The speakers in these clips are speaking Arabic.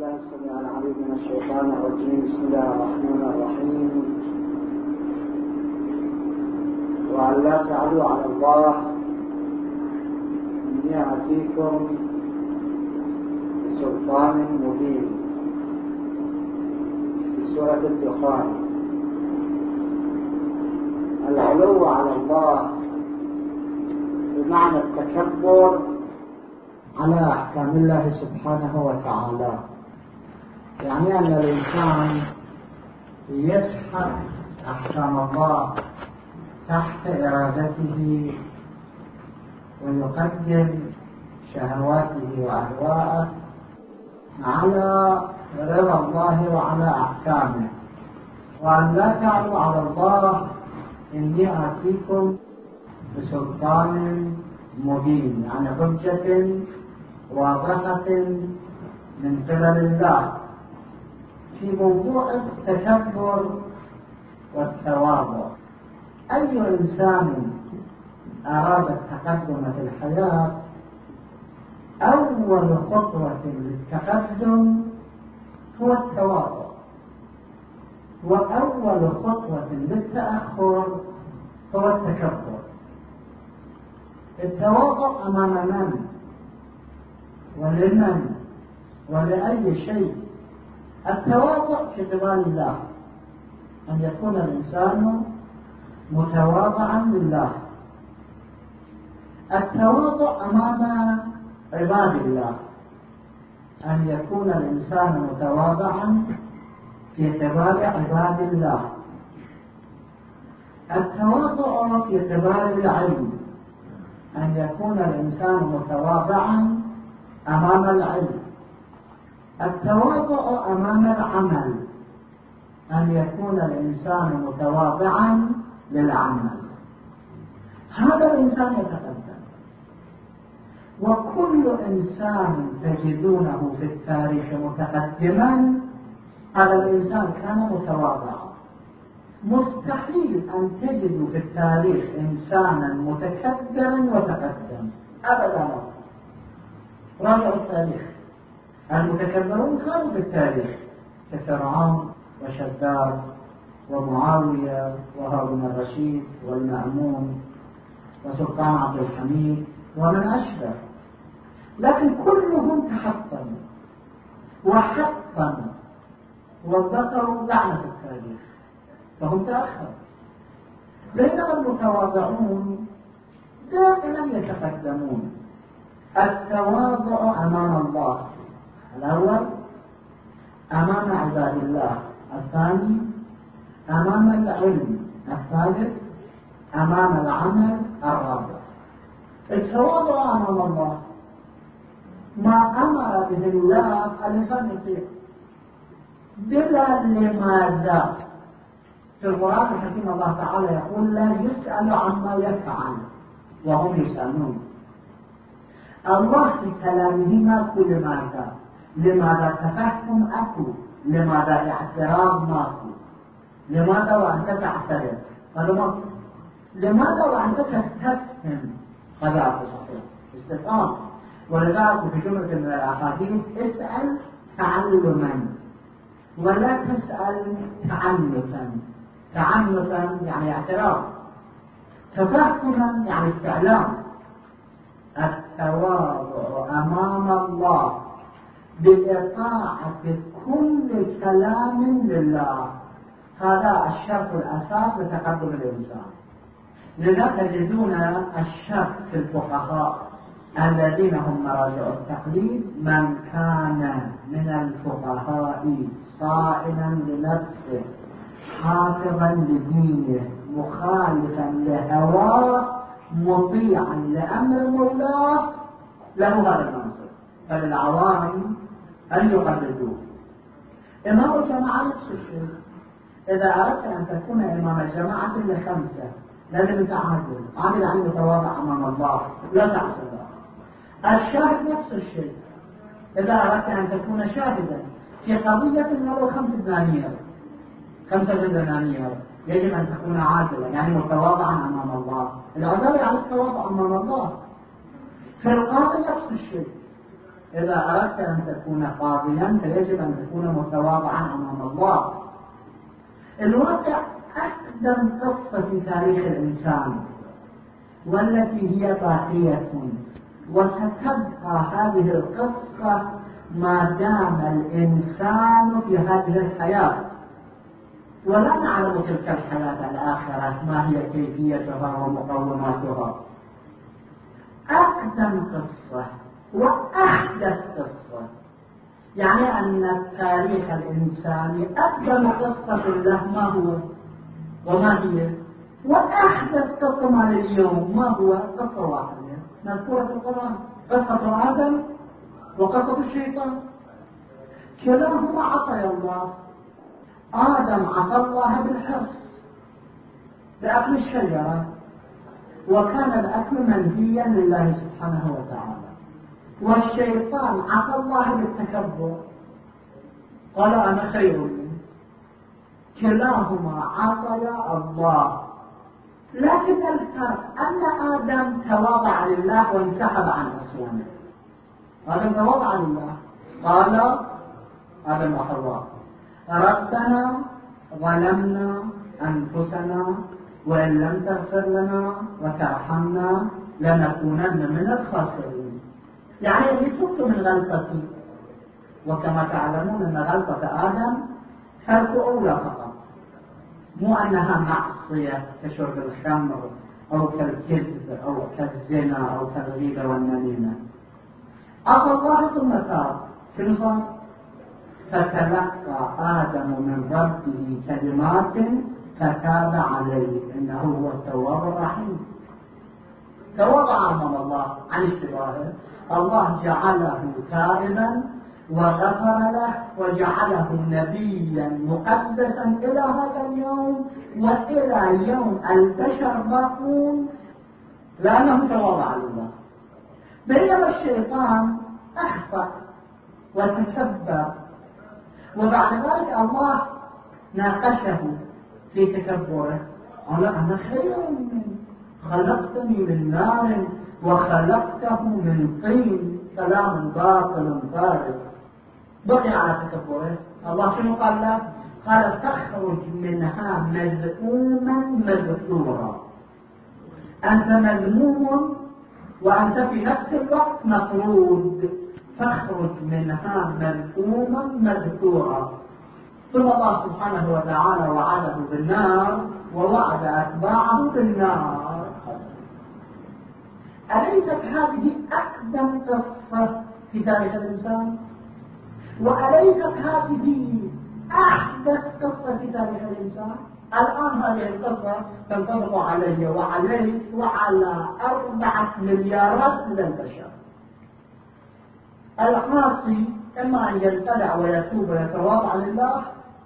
الله السميع العليم من الشيطان الرجيم. بسم الله الرحمن الرحيم. وأن لا تعلوا على الله. إني آتيكم بسلطان مبين. في سورة الدخان. العلو على الله. بمعنى التكبر على أحكام الله سبحانه وتعالى. يعني أن الإنسان يسحب أحكام الله تحت إرادته ويقدم شهواته وأهواءه على رضا الله وعلى أحكامه. وأن لا تعلوا على الله إني آتيكم بسلطان مبين يعني حجة واضحة من قبل الله. في موضوع التكبر والتواضع. أي إنسان أراد التقدم في الحياة أول خطوة للتقدم هو التواضع. وأول خطوة للتأخر هو التكبر. التواضع أمام من؟ ولمن؟ ولأي شيء؟ التواضع في قبال الله أن يكون الإنسان متواضعا لله. التواضع أمام عباد الله أن يكون الإنسان متواضعا في قبال عباد الله. التواضع في قبال العلم أن يكون الإنسان متواضعا أمام العلم. التواضع أمام العمل. أن يكون الإنسان متواضعا للعمل. هذا الإنسان يتقدم. وكل إنسان تجدونه في التاريخ متقدما هذا الإنسان كان متواضعا. مستحيل أن تجدوا في التاريخ إنسانا متكبرا وتقدم. أبدا. راجعوا التاريخ. المتكبرون كانوا في التاريخ كفرعون وشداد ومعاوية وهارون الرشيد والمأمون وسلطان عبد الحميد ومن أشبه. لكن كلهم تحطموا وحطموا وذكروا لعنة التاريخ فهم تأخروا. بينما المتواضعون دائما يتقدمون. التواضع أمام الله. الأول أمام عباد الله. الثاني أمام العلم الثالث أمام العمل الرابع. التواضع أمام الله. ما أمر به الله الإنسان يطيع. بلا لماذا؟ في القرآن الحكيم الله تعالى يقول لا يسأل عما يفعل. وهم يسألون. الله في كلامه ماكو لماذا لماذا تفهم أكو؟ لماذا اعتراض ماكو لماذا وأنت تعترض ماكو لماذا وأنت تستفهم هذا أكو صحيح استفهام. ولذلك في جملة من الأحاديث اسأل تعلما. ولا تسأل تعنتا تعنتا يعني اعتراض. تفهما يعني استعلام. التواضع أمام الله. بإطاعة كل كلام لله. هذا الشرط الأساس لتقدم الإنسان. لذا تجدون الشرط في الفقهاء الذين هم مراجع التقليد من كان من الفقهاء صائما لنفسه حافظا لدينه مخالفا لهواه مطيعا لأمر مولاه له هذا المنصب. فللعوام أن يقلدوه. إمام الجماعة نفس الشيء إذا أردت أن تكون إمام الجماعة لخمسة لازم تعادل. عادل عن متواضع أمام الله. لا الله الشاهد نفس الشيء. إذا أردت أن تكون شاهدا في قضية ولو خمس دنانير. خمسة دنانير. يجب أن تكون عادلا يعني متواضعا أمام الله. العدالة على التواضع أمام الله. في القاضي نفس الشيء. إذا أردت أن تكون قاضيا فيجب أن تكون متواضعا أمام الله. الواقع أقدم قصة في تاريخ الإنسان والتي هي باقية وستبقى هذه القصة ما دام الإنسان في هذه الحياة. ولا نعلم تلك الحياة الآخرة ما هي كيفيتها ومقوماتها. أقدم قصة وأحدث قصة. يعني أن تاريخ الإنسان أقدم قصة له ما هو؟ وما هي؟ وأحدث قصة مال اليوم ما هو؟ قصة واحدة. مذكورة في القرآن. قصة آدم وقصة الشيطان. كلاهما عصي الله. آدم عصى الله بالحرص بأكل الشجرة وكان الأكل منهيا لله سبحانه وتعالى. والشيطان عصى الله بالتكبر قال أنا خير. كلاهما عصي الله. لكن الفرق أن آدم تواضع لله وانسحب عن عصيانه آدم تواضع لله. قال آدم وحواء ربنا ظلمنا أنفسنا وإن لم تغفر لنا وترحمنا لنكونن من الخاسرين. يعني تبت من غلطتي. وكما تعلمون أن غلطة آدم ترك أولى فقط. مو أنها معصية كشرب الخمر أو كالكذب أو كالزنا أو كالغيبة والنميمة. عصى الله ثم تاب شنو صار؟ فتلقى آدم من ربه كلمات فتاب عليه. إنه هو التواب الرحيم. تواضع أمام الله عن اشتباهه الله جعله تائبا وغفر له وجعله نبيا مقدسا إلى هذا اليوم وإلى يوم البشر باقون لأنه تواضع لله بينما الشيطان أخطأ وتكبر وبعد ذلك الله ناقشه في تكبره. قال أنا خير منه خلقتني من نار وخلقته من طين كلام باطل فارغ. بقي على تكبره. الله شنو قال له؟ قال تخرج منها مذءوما مذكورا. أنت مذموم وأنت في نفس الوقت مطرود فاخرج منها مذءوما مذكورا. ثم الله سبحانه وتعالى وعده بالنار ووعد أتباعه بالنار. أليست هذه أقدم قصة في تاريخ الإنسان؟ وأليست هذه أحدث قصة في تاريخ الإنسان؟ الآن هذه القصة تنطبق علي وعليك وعلى أربعة مليارات من البشر العاصي إما أن يبتدع ويتوب ويتواضع لله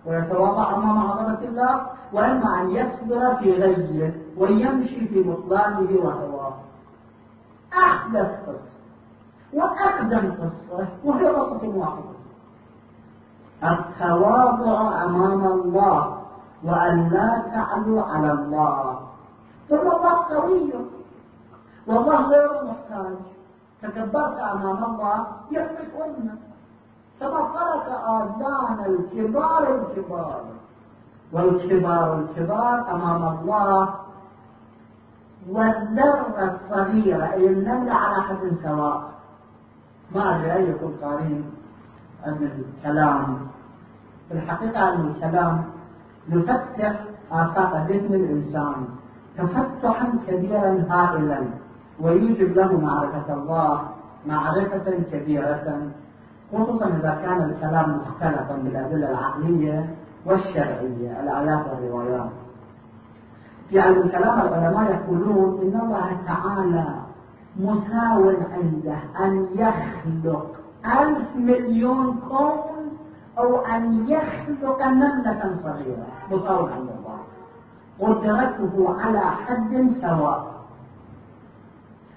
ويتواضع أمام عظمة الله وإما أن يصبر في غيه ويمشي في بطلانه وهواه أحدث قصة. وأقدم قصة وهي قصة واحدة التواضع أمام الله وأن لا تعلوا على الله. ثم الله قوي. والله غير محتاج. تكبرت أمام الله يحمك أمك كما ترك آذان الكبار الكبار. والكبار الكبار أمام الله والذرة الصغيرة أي النملة على حد سواء. ما أدري أيكم قارين عن الكلام في الحقيقة أن الكلام يفتح آفاق ذهن الإنسان تفتحا كبيرا هائلا ويوجب له معرفة الله معرفة كبيرة خصوصا إذا كان الكلام مختلطا بالأدلة العقلية والشرعية الآيات والروايات. في علم الكلام العلماء يقولون إن الله تعالى مساو عنده أن يخلق ألف مليون كون أو أن يخلق نملة صغيرة. مساو عند الله. قدرته على حد سواء.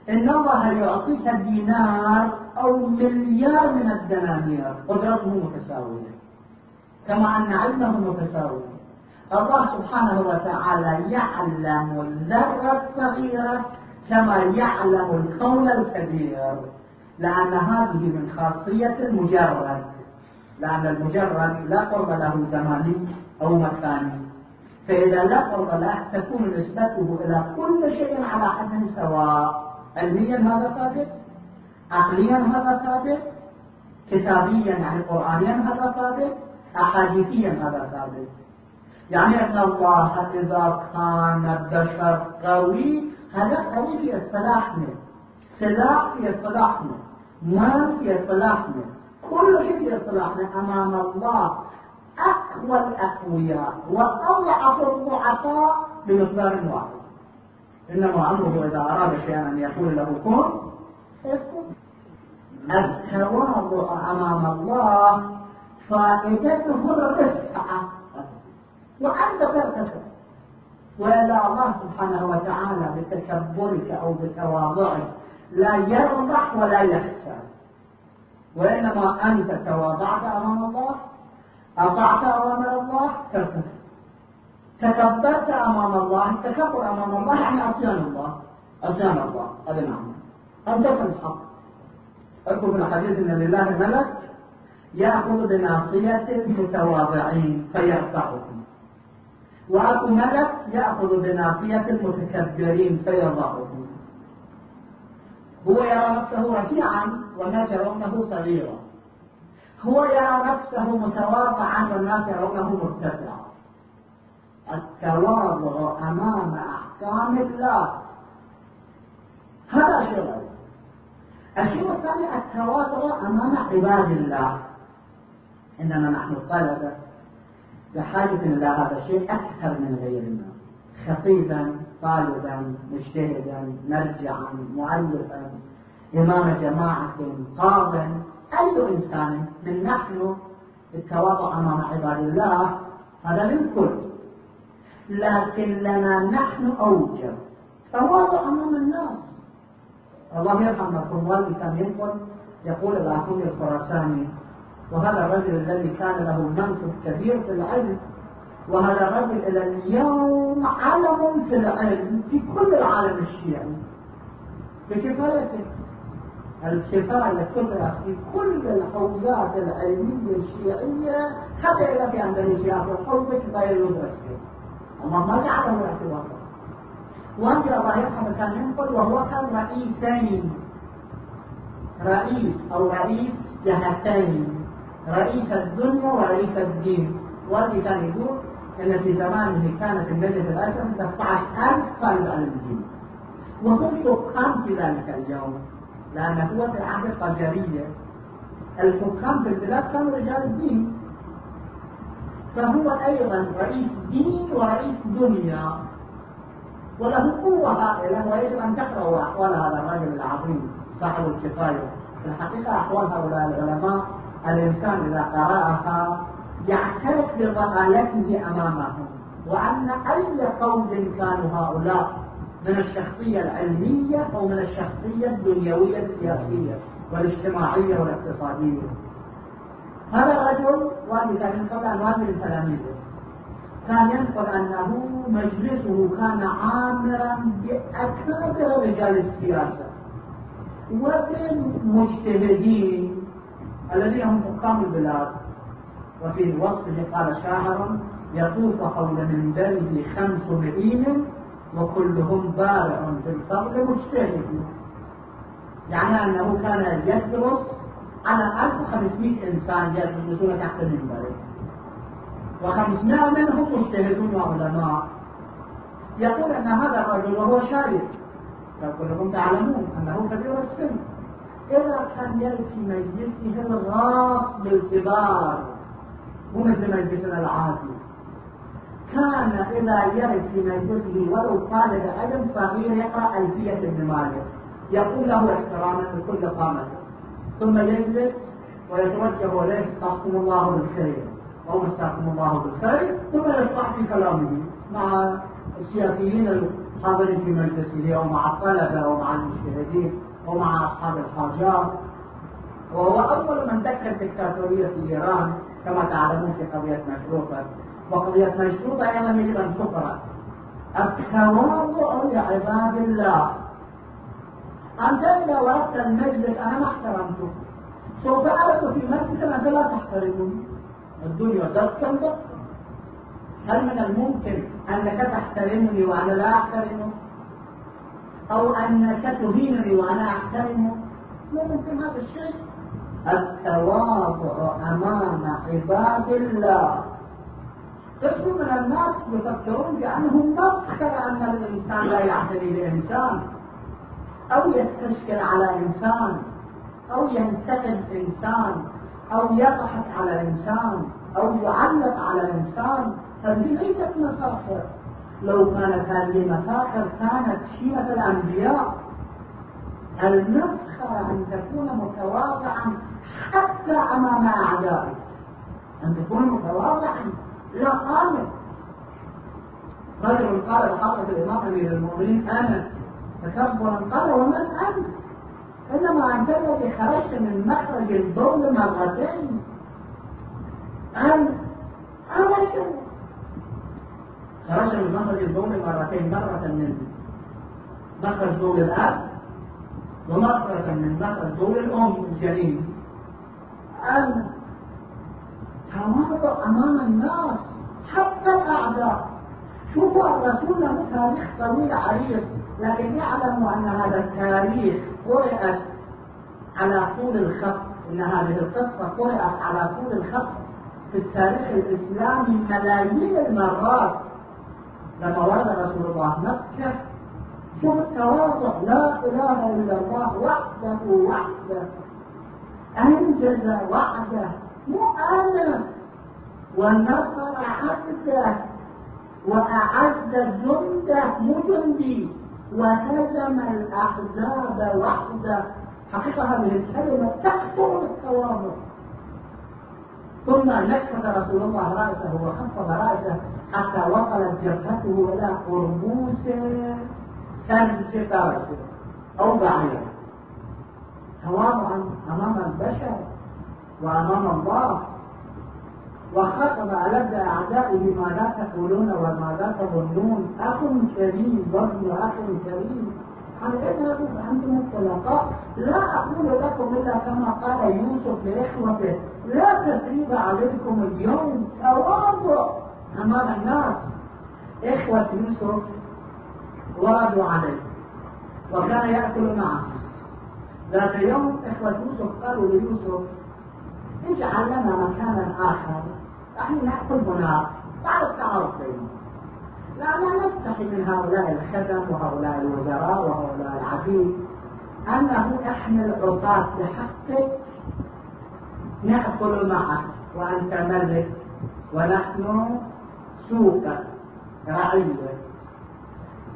إن الله يعطيك دينار أو مليار من الدنانير. قدرته متساوية. كما أن علمه متساوي الله سبحانه وتعالى يعلم الذرة الصغيرة كما يعلم الكون الكبير لأن هذه من خاصية المجرد لأن المجرد لا قرب له زماني أو مكاني. فإذا لا قرب له تكون نسبته إلى كل شيء على حد سواء علميا هذا ثابت عقليا هذا ثابت كتابيا يعني قرآنيا هذا ثابت أحاديثيا هذا ثابت يعني أن الله إذا كان البشر قوي. هذا قوي في اصطلاحنا سلاح في اصطلاحنا مال في اصطلاحنا كل شيء في اصطلاحنا أمام الله. أقوى الأقوياء. وأضعف الضعفاء بمقدار واحد. إنما أمره إذا أراد شيئا أن يقول له كن. التواضع أمام الله فائدته الرفعة. وأنت ترتفع. وإلا الله سبحانه وتعالى بتكبرك أو بتواضعك. لا يربح ولا يخسر وإنما أنت تواضعت أمام الله أطعت أوامر الله ترتفع. تكبرت أمام الله التكبر أمام الله يعني عصيان الله. عصيان الله هذا نعم أنت تنحط اذكر في الحديث أن لله ملك يأخذ بناصية المتواضعين فيرفعهم. وأكو ملك يأخذ بناصية المتكبرين فيضعهم. هو يرى نفسه رفيعا والناس يرونه صغيرا. هو يرى نفسه متواضعا والناس يرونه مرتفعا. التواضع أمام أحكام الله. هذا غير الشيء الثاني التواضع أمام عباد الله. إنما نحن الطلبة. بحاجة إلى هذا الشيء أكثر من غيرنا. خطيبا طالبا مجتهدا مرجعا مؤلفا إمام جماعة قاضا أي إنسان من نحن التواضع أمام عباد الله هذا للكل لكن لنا نحن أوجب تواضع أمام الناس. الله يرحم مرحوم والدي كان ينقل يقول العقول الخراساني وهذا الرجل الذي كان له منصب كبير في العلم وهذا الرجل إلى اليوم علم في العلم في كل العالم الشيعي. بكفايته الكفاية تدرس في كل الحوزات العلمية الشيعية حتى إذا في أندونيسيا في الحوزة كفاية يدرس الله ما جعله اعتبارا وأنت يرحمه كان ينقل وهو كان رئيسين. رئيس أو رئيس جهتين. رئيس الدنيا ورئيس الدين. والذي كان يقول إن في زمانه كانت النجف الاسلم 13000 طالب علم الدين. وهم حكام في ذلك اليوم. لأن هو في العهد القجرية الحكام في البلاد كانوا رجال الدين. فهو أيضا رئيس دين ورئيس دنيا. وله قوة هائلة ويجب أن تقرأوا أحوال هذا الرجل العظيم صاحب الكفاية. في الحقيقة أحوال هؤلاء العلماء الإنسان إذا قرأها يعترف بضلالته أمامهم وأن أي قول كانوا هؤلاء من الشخصية العلمية أو من الشخصية الدنيوية السياسية والاجتماعية والاقتصادية. هذا الرجل كان ينقل عن والد من كان ينقل أنه مجلسه كان عامرا بأكابر رجال السياسة. وبالمجتهدين الذين هم حكام البلاد. وفي وصفه قال شاعر يطوف حول منبره خمس مئين وكلهم بارع في الفضل مجتهد. يعني أنه كان يدرس على 1500 إنسان يدرسون تحت المنبر. و500 منهم مجتهدون وعلماء. يقول أن هذا الرجل وهو شايب كلكم تعلمون أنه كبير السن. إذا كان في مجلسه الغاص بالكبار مو مثل مجلسنا العادي. كان إذا في مجلسه ولو طالب علم صغير يقرأ ألفية ابن مالك. يقول له احتراما لكل قامته ثم يجلس ويتوجه إليه استغفر الله بالخير. أو استغفر الله بالخير. ثم يشرح في كلامه مع السياسيين الحاضرين في مجلسه أو مع الطلبة أو مع المجتهدين أو مع أصحاب الحاجات وهو أول من دك الدكتاتورية في إيران كما تعلمون في قضية مشروطة. وقضية مشروطة أيضا يجب أن تقرأ. التواضع لعباد الله. أنت إذا وردت المجلس أنا ما احترمته. سوف أرد في مجلس أنت لا تحترمني الدنيا دقا هل من الممكن أنك تحترمني وأنا لا أحترمك أو أنك تهينني وأنا أحترمك لا يمكن هذا الشيء التواضع أمام عباد الله. قسم من الناس يفكرون بأنهم مفخر أن الإنسان لا يعتني بإنسان أو يستشكل على إنسان أو ينتقد إنسان أو يضحك على إنسان أو يعلق على إنسان. هذه ليست مفاخر. لو كانت هذه مفاخر كانت شيمة الأنبياء المفخر أن تكون متواضعا حتى أمام أعدائك. أن تكون متواضعا لا قامت رجل قال لحضرة الإمام أمير المؤمنين أنا تكبرا قال ومن أنت؟ إنما أنت الذي خرجت من مخرج البول مرتين. أن أنا خرج من مخرج البول مرتين مرة من مخرج بول الأب ومرة من مخرج بول الأم الجنين أن تواضع أمام الناس حتى الأعداء شوفوا الرسول له تاريخ طويل عريض لكن يعلم أن هذا التاريخ قرأت على طول الخط إن هذه القصة قرأت على طول الخط في التاريخ الإسلامي ملايين المرات. لما ورد رسول الله مكة شوف التواضع لا إله إلا الله وحده وحده. أنجز وعده مو أنا ونصر عبده. وأعز جنده مو جندي وهزم الأحزاب وحده. حقيقة هذه الكلمة تكثر بالتواضع ثم نكت رسول الله رأسه وخفض رأسه حتى وصلت جبهته إلى قربوس فرسه أو بعيره تواضعا أمام البشر وأمام الله. وخطب ألد أعدائه ماذا تقولون وماذا تظنون. أخ كريم وابن أخ كريم. عن اذهبوا فأنتم الطلقاء لا أقول لكم إلا كما قال يوسف لإخوته لا تثريب عليكم اليوم تواضع. أمام الناس إخوة يوسف وردوا عليه وكان يأكل معه. ذات يوم إخوة يوسف قالوا ليوسف اجعل لنا مكانا آخر نحن نأكل هناك بعد التعارف بينهم لا لا نستحي من هؤلاء الخدم وهؤلاء الوزراء وهؤلاء العبيد. أنه نحمل عصاة بحقك. نأكل معك وأنت ملك ونحن سوقا رعية.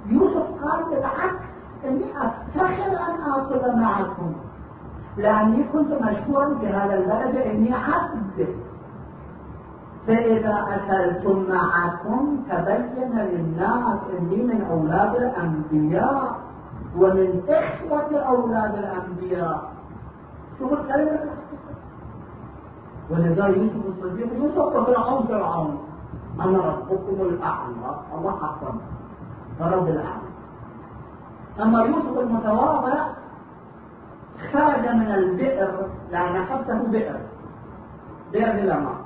يوسف قال بالعكس إني أفتخر أن آكل معكم. لأني كنت مشهورا في هذا البلد إني عبد فإذا أكلتم معكم تبين للناس إني من أولاد الأنبياء ومن إخوة أولاد الأنبياء. شوفوا الكلمة. ولذا يوسف الصديق يوسف فرعون فرعون. أنا ربكم الأعلى. الله حقا رب الأعلى. أما يوسف المتواضع خرج من البئر لأن حبسه بئر. بئر للماء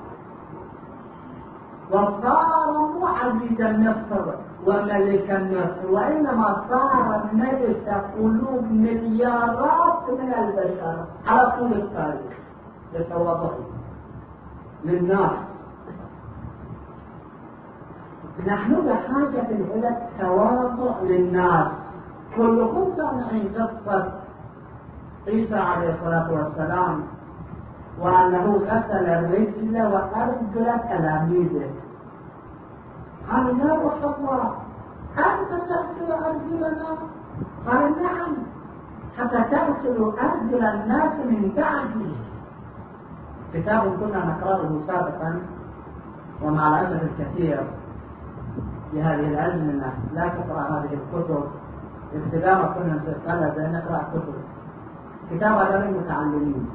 وصار معززا مصر وملك مصر وإنما صار ملك قلوب مليارات من البشر. على طول التاريخ لتواضعه للناس. نحن بحاجة إلى التواضع للناس. كلكم سامعين قصة. عيسى عليه الصلاة والسلام وأنه غسل الرجل وأرجل تلاميذه قال يا روح الله أنت تغسل أرجلنا؟ قال نعم. حتى تغسل أرجل الناس من بعدي كتاب كنا نقرأه سابقا ومع الأسف الكثير في هذه الأزمنة لا تقرأ هذه الكتب. ابتداء كنا نقرأ كتب. كتاب أدب المتعلمين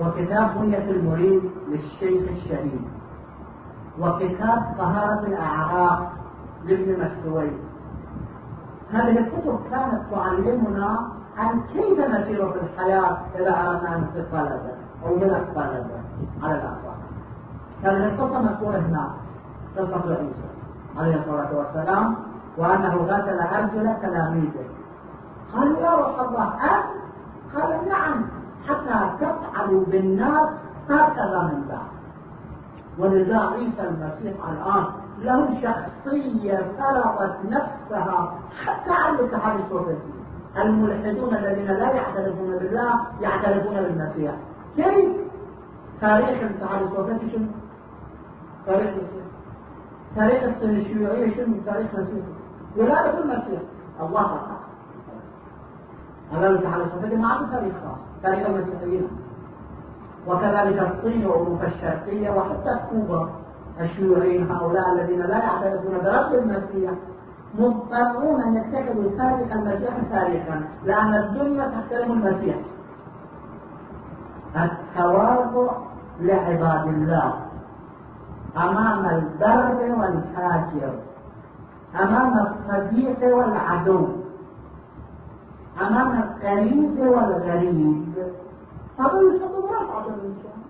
وكتاب بنية المريد للشيخ الشهيد. وكتاب طهارة الأعراق لابن مسوي هذه الكتب كانت تعلمنا عن كيف نسير في الحياة أردنا أن طلبة أو طلبة على الأصح هذه القصة مذكورة هنا قصة عيسى عليه الصلاة والسلام وأنه غسل أرجل تلاميذه. قالوا يا روح الله أنت؟ قال نعم. حتى تفعلوا بالناس هكذا من بعد ولذا عيسى المسيح الآن له شخصية فرضت نفسها حتى على الاتحاد السوفيتي. الملحدون الذين لا يعترفون بالله يعترفون بالمسيح. كيف؟ تاريخ الاتحاد السوفيتي شنو؟ تاريخ المسيح. تاريخ الشيوعية شنو؟ تاريخ المسيح ولادة المسيح. الله أكبر. هذا الاتحاد السوفيتي ما عنده تاريخ خاص تاريخ المسيحيين وكذلك الصين وأوروبا الشرقية وحتى كوبا الشيوعيين هؤلاء الذين لا يعترفون برب المسيح مضطرون أن يتخذوا تاريخ المسيح تاريخا لأن الدنيا تحترم المسيح. التواضع لعباد الله. أمام البر والفاجر أمام الصديق والعدو. أمام القريب والغريب. هذا يسمى رفعة الانسان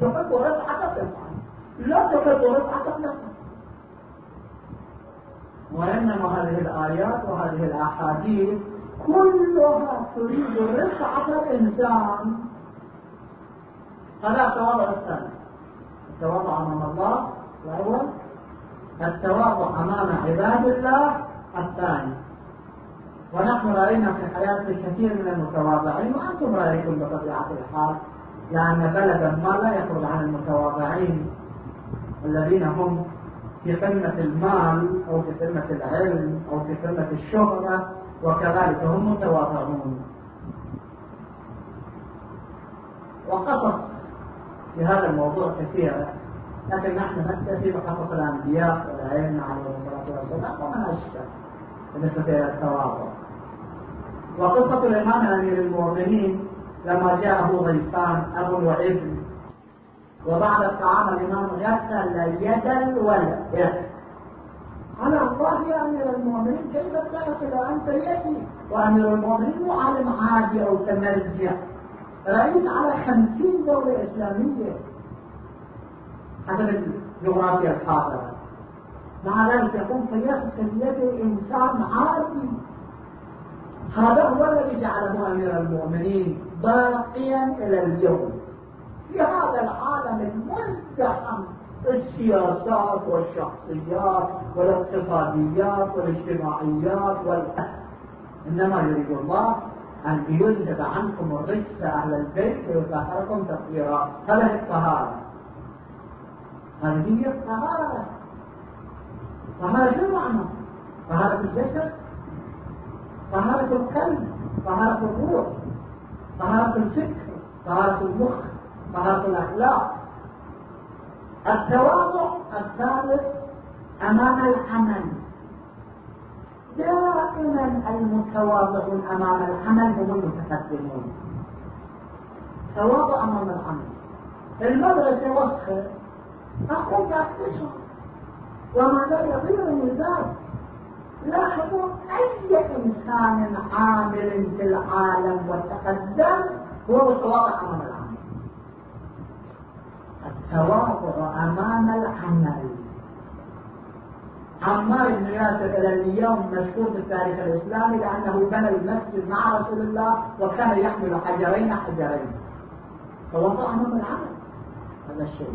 تحب رفعة تفعل لا تحب رفعة تفعل وإنما هذه الآيات وهذه الأحاديث كلها تريد رفعة الإنسان. هذا التواضع الثاني. التواضع أمام الله الأول. التواضع أمام عباد الله الثاني. ونحن رأينا في حياتنا الكثير من المتواضعين وأنتم رأيتم بطبيعة الحال لأن بلدا ما لا يخرج عن المتواضعين الذين هم في قمة المال أو في قمة العلم أو في قمة الشهرة وكذلك هم متواضعون. وقصص في هذا الموضوع كثيرة لكن نحن نكتفي بقصص الأنبياء والعلم عليه الصلاة والسلام ومن أشبه. بالنسبة إلى التواضع. وقصة الإمام أمير المؤمنين لما جاءه ضيفان أب وابن وبعد الطعام الإمام غسل يد الولد. على الله يا أمير المؤمنين كيف تغسل أنت يدي؟ وأمير المؤمنين مو عالم عادي أو تمرجع. رئيس على خمسين دولة إسلامية. حسب الجغرافيا الحاضرة مع ذلك يقوم فيغسل يد إنسان عادي هذا هو الذي جعله أمير المؤمنين باقيا إلى اليوم. في هذا العالم المزدحم السياسات والشخصيات والاقتصاديات والاجتماعيات والأهل. إنما يريد الله أن يذهب عنكم الرجس أهل البيت ويطهركم تطهيرا. هذه الطهارة. هذه هي الطهارة. طهارة شو معنى؟ طهارة الجسد طهارة القلب طهارة الروح؟ طهارة الفكر؟ طهارة المخ؟ طهارة الأخلاق؟ التواضع الثالث أمام العمل. دائما المتواضعون أمام العمل هم المتقدمون. تواضع أمام العمل. المدرسة وسخة أقوم بأكتشف وما يضير من ذلك لاحظوا أي إنسان عامل في العالم وتقدم هو متواضع أمام العمل. التواضع أمام العمل. عمار بن ياسر إلى اليوم مشهور في التاريخ الإسلامي لأنه بنى المسجد مع رسول الله وكان يحمل حجرين حجرين. تواضع أمام العمل. هذا الشيء.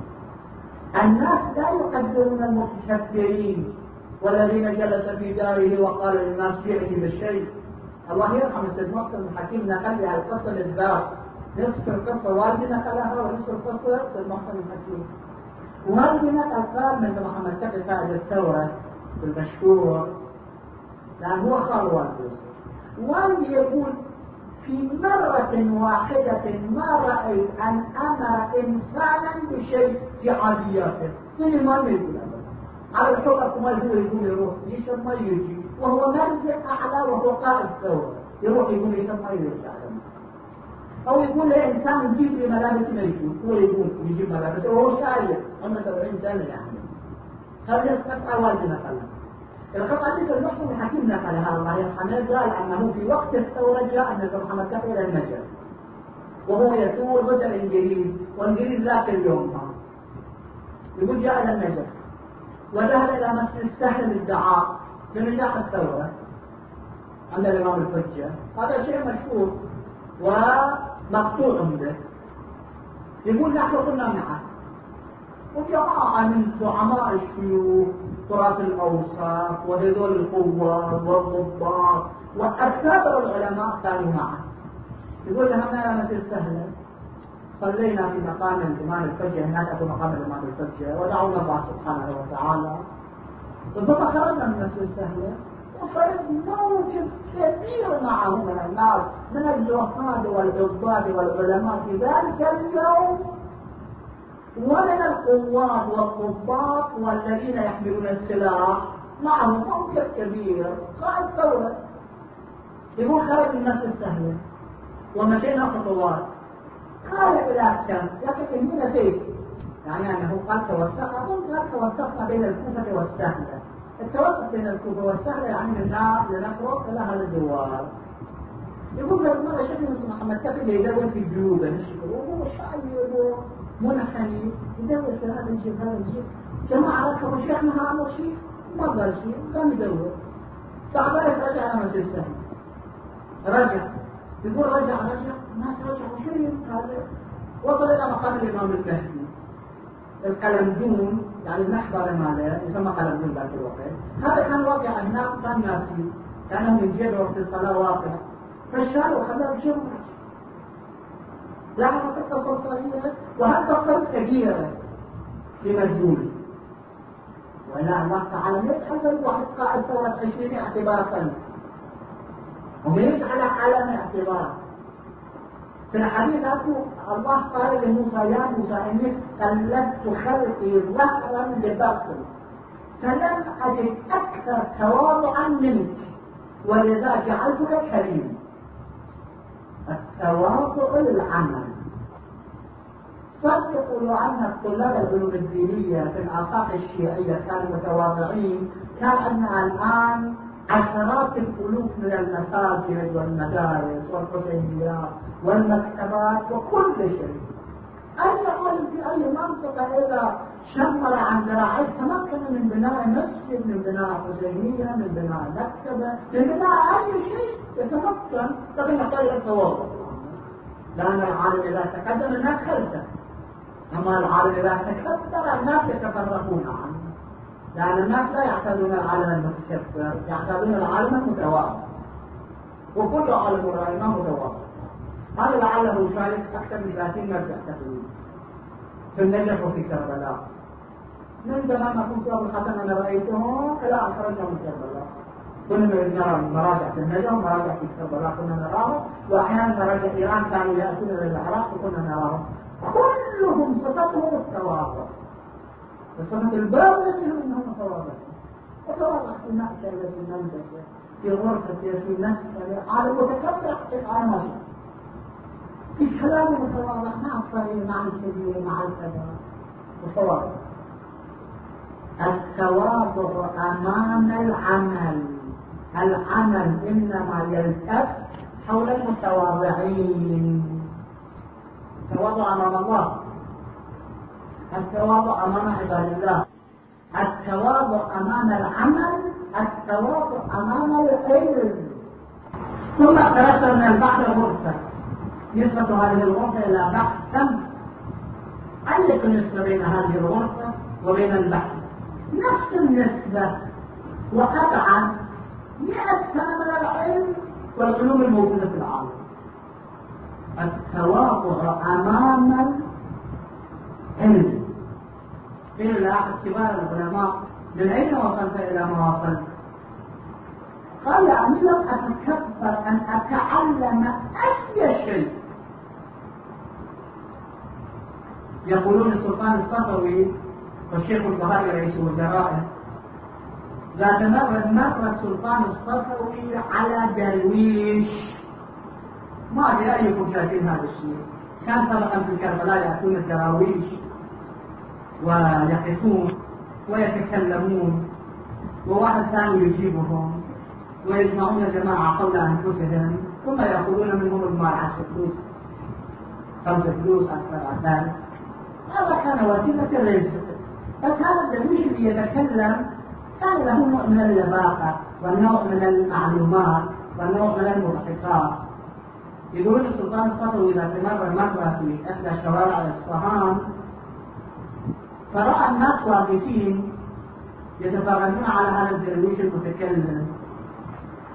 الناس لا يقدرون المتكبرين والذين جلس في داره وقال للناس جئني بالشيء الله يرحم السيد محسن الحكيم نقل لها القصة للدار نصف القصة والدي نقلها ونصف القصة السيد محسن الحكيم والدي نقل قال من محمد تقي قائد الثورة المشهور. لأن هو خال والدي. والدي يقول في مرة واحدة ما رأيت أن أمر إنسانا بشيء في عادياته من ما يقول على الحقق ما هو يقول يروح. يشرب ما يجي؟ وهو مرجع أعلى وهو قائد ثورة يروح يقول يشرب ما يرجع أو يقول لإنسان يجيب لي ملابس ما يجيب هو يقول يجيب ملابس. وهو شايف عمره 70 سنة يعني. هذا يستطيع والدنا قال القطعة المحسن الحكيم نقلها الله يرحمه قال أنه في وقت الثورة جاء النبي محمد كفر إلى النجف وهو يثور ضد الإنجليز والإنجليز ذاك اليوم. يقول جاء إلى النجف وذهب إلى مسجد السهل للدعاء بنجاح الثورة. عند الإمام الحجة. هذا شيء مشهور ومقطوع به يقول نحن كنا معه. وجماعة من زعماء الشيوخ تراث الأوساط وهذول القوة والضباط وأكابر العلماء كانوا معه يقول لهم أنا مثل سهلة صلينا في مقام الإمام الفجر هناك في مقام الإمام الفجر ودعونا الله سبحانه وتعالى. ثم خرجنا من مسجد سهلة وصارت موجب كبير معه من الناس من الزهاد والعباد والعلماء في ذلك اليوم. ومن القوات والضباط والذين يحملون السلاح معهم موجب كبير قائد ثورة يقول خرج الناس السهلة. ومشينا خطوات. قال إلى كم لكن إني نسيت. يعني أنه قال توسط أظن قال توسطنا بين الكوفة والسهلة. التوسط بين الكوفة والسهلة يعني من لنخرج إلى هذا يقول لك مرة شكل محمد؟ كفي يدور في جيوبه الشكل وهو منحني يدور في هذا الجيب هذا الجيب جماعة ركبوا شيخنا هذا شيء. ما قال شيء. كان يدور بعدين رجع إلى مسجد السهل. رجع. يقول رجع رجع. الناس رجعوا شيء. هذا. وصل إلى مقام الإمام المهدي القلمدون يعني المحبر ماله. يسمى قلمدون ذاك الوقت. هذا كان واقع هناك. كان ناسي. كانوا من جيب وقت الصلاة واقع. فالشارع وخلاه بشيء لاحظت القصة الصغيرة وهل قصة كبيرة في مجهول ولا الله تعالى يجعل الواحد قائد ثورة عشرين اعتبارا. ويجعل على اعتبار. في الحديث الله قال لموسى يا موسى إني قلدت خلقي ظهرا لبطن فلم أجد أكثر تواضعا منك ولذا جعلتك كريم. التواضع العمل صدقوا لو أن الطلاب العلوم في الآفاق الشيعية كانوا متواضعين كأن الآن عشرات الألوف من المساجد والمدارس والحسينيات والمكتبات وكل شيء. أي عالم في أي منطقة إذا شمر عن ذراعيه تمكن من بناء مسجد من بناء حسينية من بناء مكتبة. من بناء أي شيء يتمكن. لكن يحتاج التواضع. لأن العالم إذا تقدم الناس خلفه. أما العالم إذا تكبر الناس يتفرقون عنه. لأن الناس لا يعتادون العالم المتكبر يعتادون العالم المتواضع. وكل عالم رأيناه متواضع. هذا لعله يشارك أكثر من 30 مرجع تقريبا. في النجف وفي كربلاء. من زمان ما كنت أبو الحسن أنا رأيته إلى أن خرجنا من كربلاء كنا نرى مراجع في النجف ومراجع في كربلاء كنا نراهم وأحيانا مراجع إيران كانوا يأتون إلى العراق وكنا نراهم كلهم صفتهم التواضع. الصفة الباطنة منهم أنهم متواضعون وتواضع في مأكل في منزل في غرفة في نفسه على متكبر على ما في كلام متواضع مع الصغير مع الكبير مع الكبير متواضع. التواضع أمام العمل. العمل إنما يلتف حول المتواضعين. التواضع أمام الله. التواضع أمام عباد الله. التواضع أمام العمل. التواضع أمام العلم ثم خرجت من البحر غرفة نسبة هذه الغرفة إلى بحر كم؟ أية النسبة بين هذه الغرفة وبين البحر نفس النسبة وأبعد مئة سنة من العلم والعلوم الموجودة في العالم. التواضع أمام العلم. لأحد كبار العلماء من أين وصلت إلى ما وصلت؟ قال أني لم أتكبر أن أتعلم أي شيء. يقولون السلطان الصفوي والشيخ البهاري رئيس وزرائه ذات مرة مر السلطان الصفوي على درويش. ما أدري أيكم شايفين هذا الشيء. كان سبقا في كربلاء يأتون الدراويش ويقفون ويتكلمون وواحد ثاني يجيبهم ويجمعون جماعة حول أنفسهم ثم يأخذون منهم المال عشر فلوس خمسة فلوس أكثر أكثر هذا كان وسيلة الرزق. الدرويش اللي يتكلم كان له نوع من اللباقة والنوع من المعلومات والنوع من المضحكات يقولون السلطان الصفوي إذا تمر مرة في إحدى شوارع إصفهان فرأى الناس واقفين يتفرجون على هذا الدرويش المتكلم.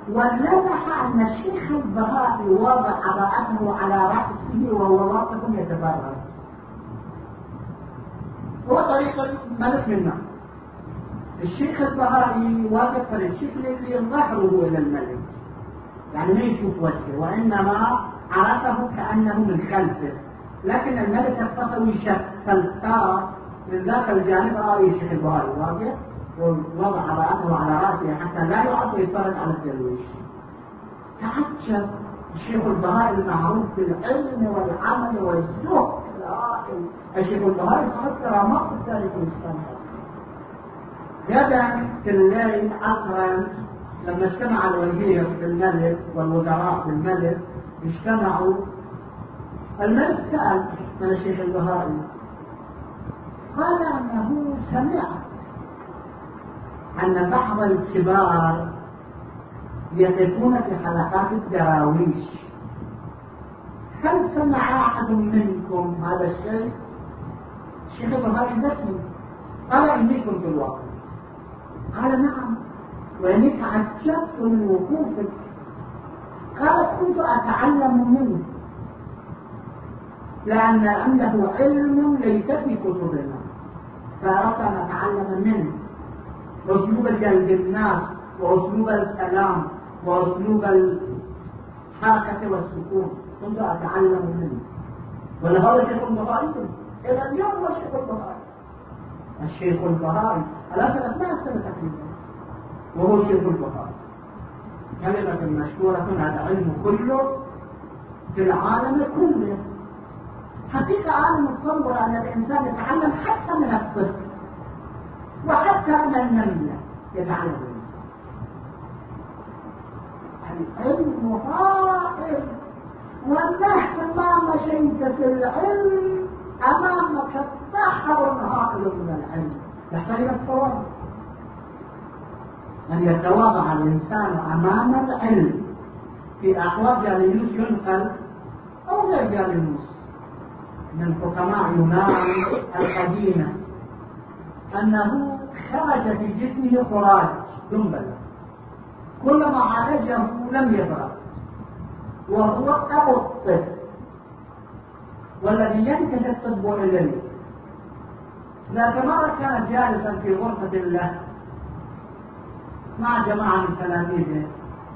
ولمح أن الشيخ البهائي وضع عباءته على رأسه وهو واقف يتفرج. هو طريق الملك منا. الشيخ البهائي واقف الشيخ اللي ظهره إلى الملك. يعني ما يشوف وجهه وإنما عرفه كأنه من خلفه. لكن الملك الصفوي شك فالتار من ذاك الجانب رأى الشيخ البهائي واقف ووضع رأسه على رأسه حتى لا يعرف يتفرج على الدرويش تعجب. الشيخ البهائي المعروف بالعلم والعمل والزهد. الشيخ صاحب كرامات في التاريخ الإسلامي غدا في الليل عصرا لما اجتمع الوزير بالملك والوزراء بالملك اجتمعوا. الملك سأل من الشيخ البهائي قال أنه سمع أن بعض الكبار يقفون في حلقات الدراويش؟ هل سمع أحد منكم هذا الشيء؟ الشيخ إبراهيم ذكي قال إني كنت الواقع. قال نعم. وإني تعجبت من وقوفك قال كنت أتعلم منه. لأن عنده علم ليس في كتبنا. فأردت أن أتعلم منه. أسلوب جلب الناس وأسلوب الكلام وأسلوب الحركة والسكون. كنت أتعلم منه. ولهذا شيخ البخاري إلى اليوم هو شيخ البخاري. الشيخ البخاري سنة ما سنة تقريبا وهو شيخ البخاري. كلمة مشهورة هذا علم كله في العالم كله. حقيقة أنا متصور أن الإنسان يتعلم حتى من الطفل وحتى من النملة يتعلم العلم هائل ومهما مشيت العلم أمامك بحر هائل من العلم. يحتاج إلى التواضع. أن يتواضع الإنسان أمام العلم في أحوال جاليوس ينقل أو غير جاليوس. من حكماء يونان القديمة أنه خرج في جسمه خراج دنبلة. كلما عالجه لم يبرأ وهو أبو الطب. والذي ينتهي الطب إليه. ذات مرة كان جالسا في غرفة له مع جماعة من تلاميذه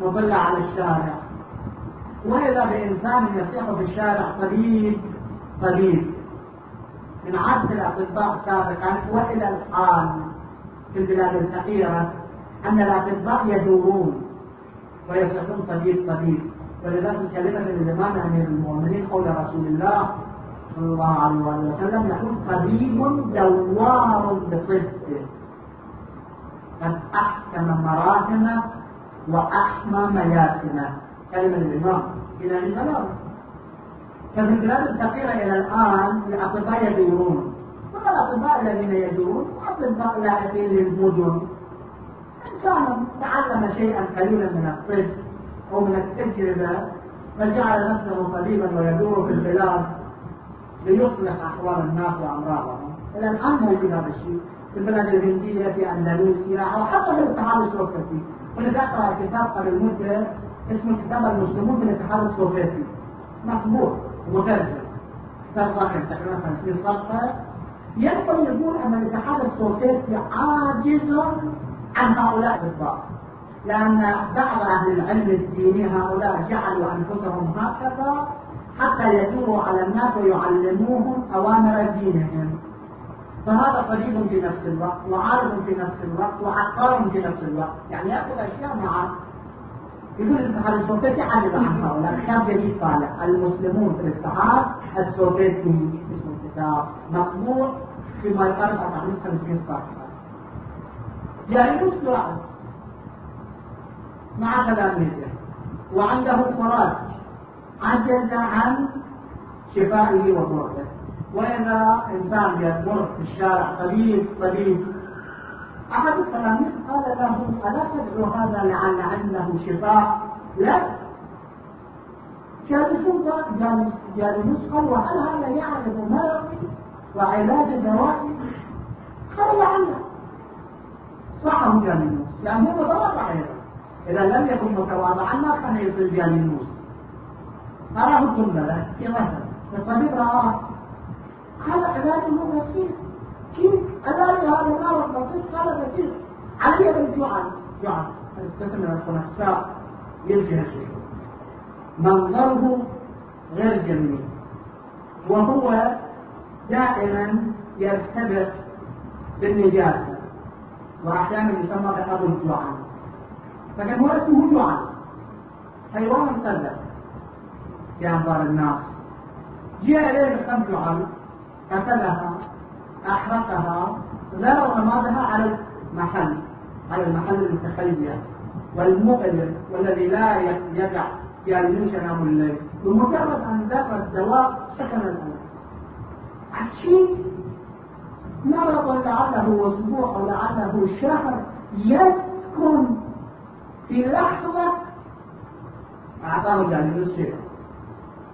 مطلع على الشارع. وإذا بإنسان يصيح في الشارع طبيب طبيب من عادة الأطباء سابقا وإلى الآن في البلاد الفقيرة أن الأطباء يدورون ويصيحون طبيب طبيب. ولذلك كلمة الزمان أمير المؤمنين قول رسول الله صلى الله عليه وسلم يقول طبيب دوار بطبه قد أحكم مراهمه وأحمى مياسمه كلمة الإمام إلى البلاغة ففي البلاد الفقيرة إلى الآن الأطباء يدورون. ثم الأطباء الذين يدورون؟ أطباء لاحقين للمدن. إنسان تعلم شيئا قليلا من الطب أو من التجربة فجعل نفسه طبيبا ويدور في البلاد ليصلح أحوال الناس وأمراضهم. إلى الآن موجود هذا الشيء في البلاد الهندية في أندلسيا أو حتى في الاتحاد السوفيتي. ولذا أقرأ كتاب قبل مدة اسمه كتاب المسلمون في الاتحاد السوفيتي. مطبوع ومترجم كتاب ضخم تقريبا 50 صفحة. يقدر يقول أن الاتحاد السوفيتي عاجز عن هؤلاء الأطباء. لأن بعض أهل العلم الديني هؤلاء جعلوا أنفسهم هكذا حتى يدوروا على الناس ويعلموهم أوامر دينهم. فهذا قريب في نفس الوقت وعارض في نفس الوقت وعقار في نفس الوقت. يعني يأخذ أشياء مع يقول الاتحاد السوفيتي عجز عن هؤلاء؟ كتاب جديد طالع. المسلمون في الاتحاد السوفيتي اسمه الكتاب مطبوع فيما يقارب 450 صفحة جالس واحد مع تلاميذه وعنده خراج عجز عن شفائه ومرضه. وإذا إنسان يمر في الشارع طبيب طبيب أحد التلاميذ قال له ألا تدعو هذا لعل عنده شفاء؟ لا. جالسون جالس قال وهل هذا يعرف مرضي وعلاج دوائي؟ قال لعله صحه جالس لأنه متواضع أيضا إذا لم يكن متواضعا ما كان يصير جالس أراه الجملة في مثل الطبيب رآه. هذا علاجه بسيط. كيف؟ علاج هذا المرض بسيط؟ قال بسيط. علي بالجوعان جوعان القسم من الخنفساء يرجع شيء منظره غير جميل. وهو دائما يرتبط بالنجاسة. وأحيانا يسمى بأبو الجوعان فكان هو اسمه جوعان حيوان مقدس في أنظار الناس. جاء إليه بخمس جوعان قتلها. أحرقها. ذرى رمادها على المحل. على المحل المتخيل والمؤلم والذي لا يدع. يعلمون ينام الليل. بمجرد أن ذكر الدواء سكن الألم عشي مرض لعله أسبوع ولعله شهر. يسكن في لحظة أعطاه جانب الشيخ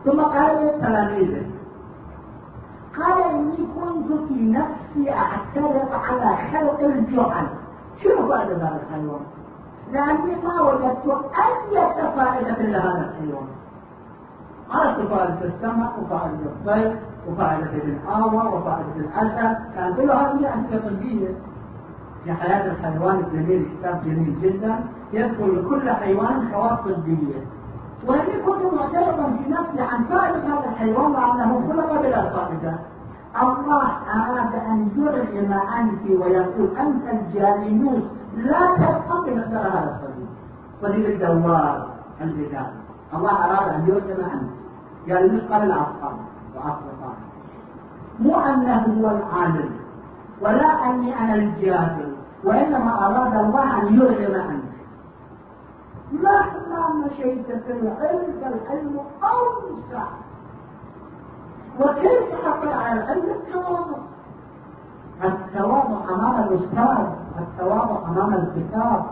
ثم قال لتلاميذه قال إني كنت في نفسي أعترض على خلق الجعل شنو فائدة هذا الحيوان؟ لأني ما وجدت أي فائدة لهذا الحيوان عرفت فائدة السمع وفائدة الطير وفائدة الآوى وفائدة الأسد كان كل هذه أنشطة طبية في حياة الحيوان الجميل كتاب جميل جدا يذكر لكل حيوان خواص طبية. ولكن كنت معترضا في نفسي عن فائدة هذا الحيوان وأنه خلق بلا فائدة. الله أراد أن يرغم أنت ويقول أنت الجالينوس لا تستطيع مقدار هذا الصديق صديق الدوار البداية الله أراد أن يرغم أنت. جالينوس قال الأصحاب وأصدقائه مو أنه هو العالم. ولا أني أنا الجاهل. وإنما أراد الله أن يرغم أنت مهما مشيت في العلم فالعلم أوسع. وكيف على العلم التواضع؟ التواضع أمام الأستاذ التواضع أمام الكتاب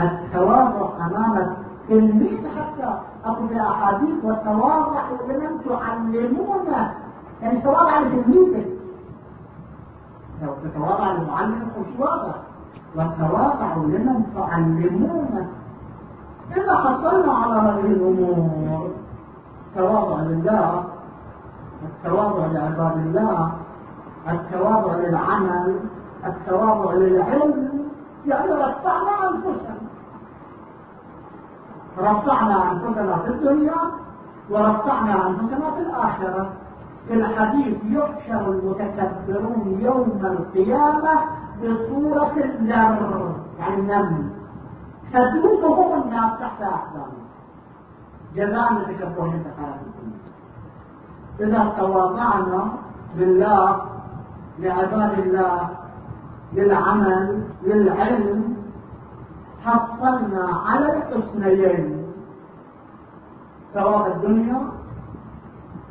التواضع أمام التلميذ. حتى أقول في أحاديث والتواضع لمن تعلمونه يعني تواضع لتلميذك لو تتواضع لمعلم مش واضح. والتواضع لمن تعلمونه إذا حصلنا على هذه الأمور. تواضع لله التواضع لعباد الله التواضع للعمل التواضع للعلم. يعني رفعنا أنفسنا. رفعنا أنفسنا في الدنيا ورفعنا أنفسنا في الآخرة. في الحديث يحشر المتكبرون يوم القيامة بصورة النمر يعني النمل تدوبهم الناس تحت أحزانهم جزاء لتكبرهم الدنيا إذا تواضعنا لله لعباد الله للعمل للعلم حصلنا على الحسنيين. ثواب الدنيا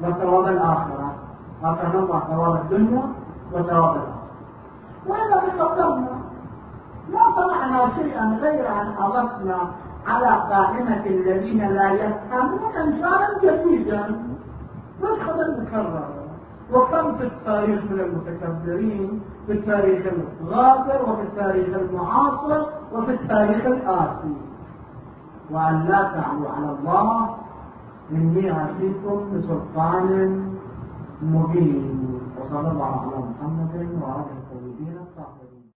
وثواب الآخرة. أعطانا الله ثواب الدنيا وثواب الآخرة. وإذا تقدمنا ما صنعنا شيئا غير أن أضفنا على قائمة الذين لا يفهمون إنسانا جديدا. مدخلا مكررا وكم في التاريخ من المتكبرين في التاريخ الغابر وفي التاريخ المعاصر وفي التاريخ الآتي. وأن لا تعلوا على الله إني آتيكم بسلطان مبين. وصلى الله على محمد وعلى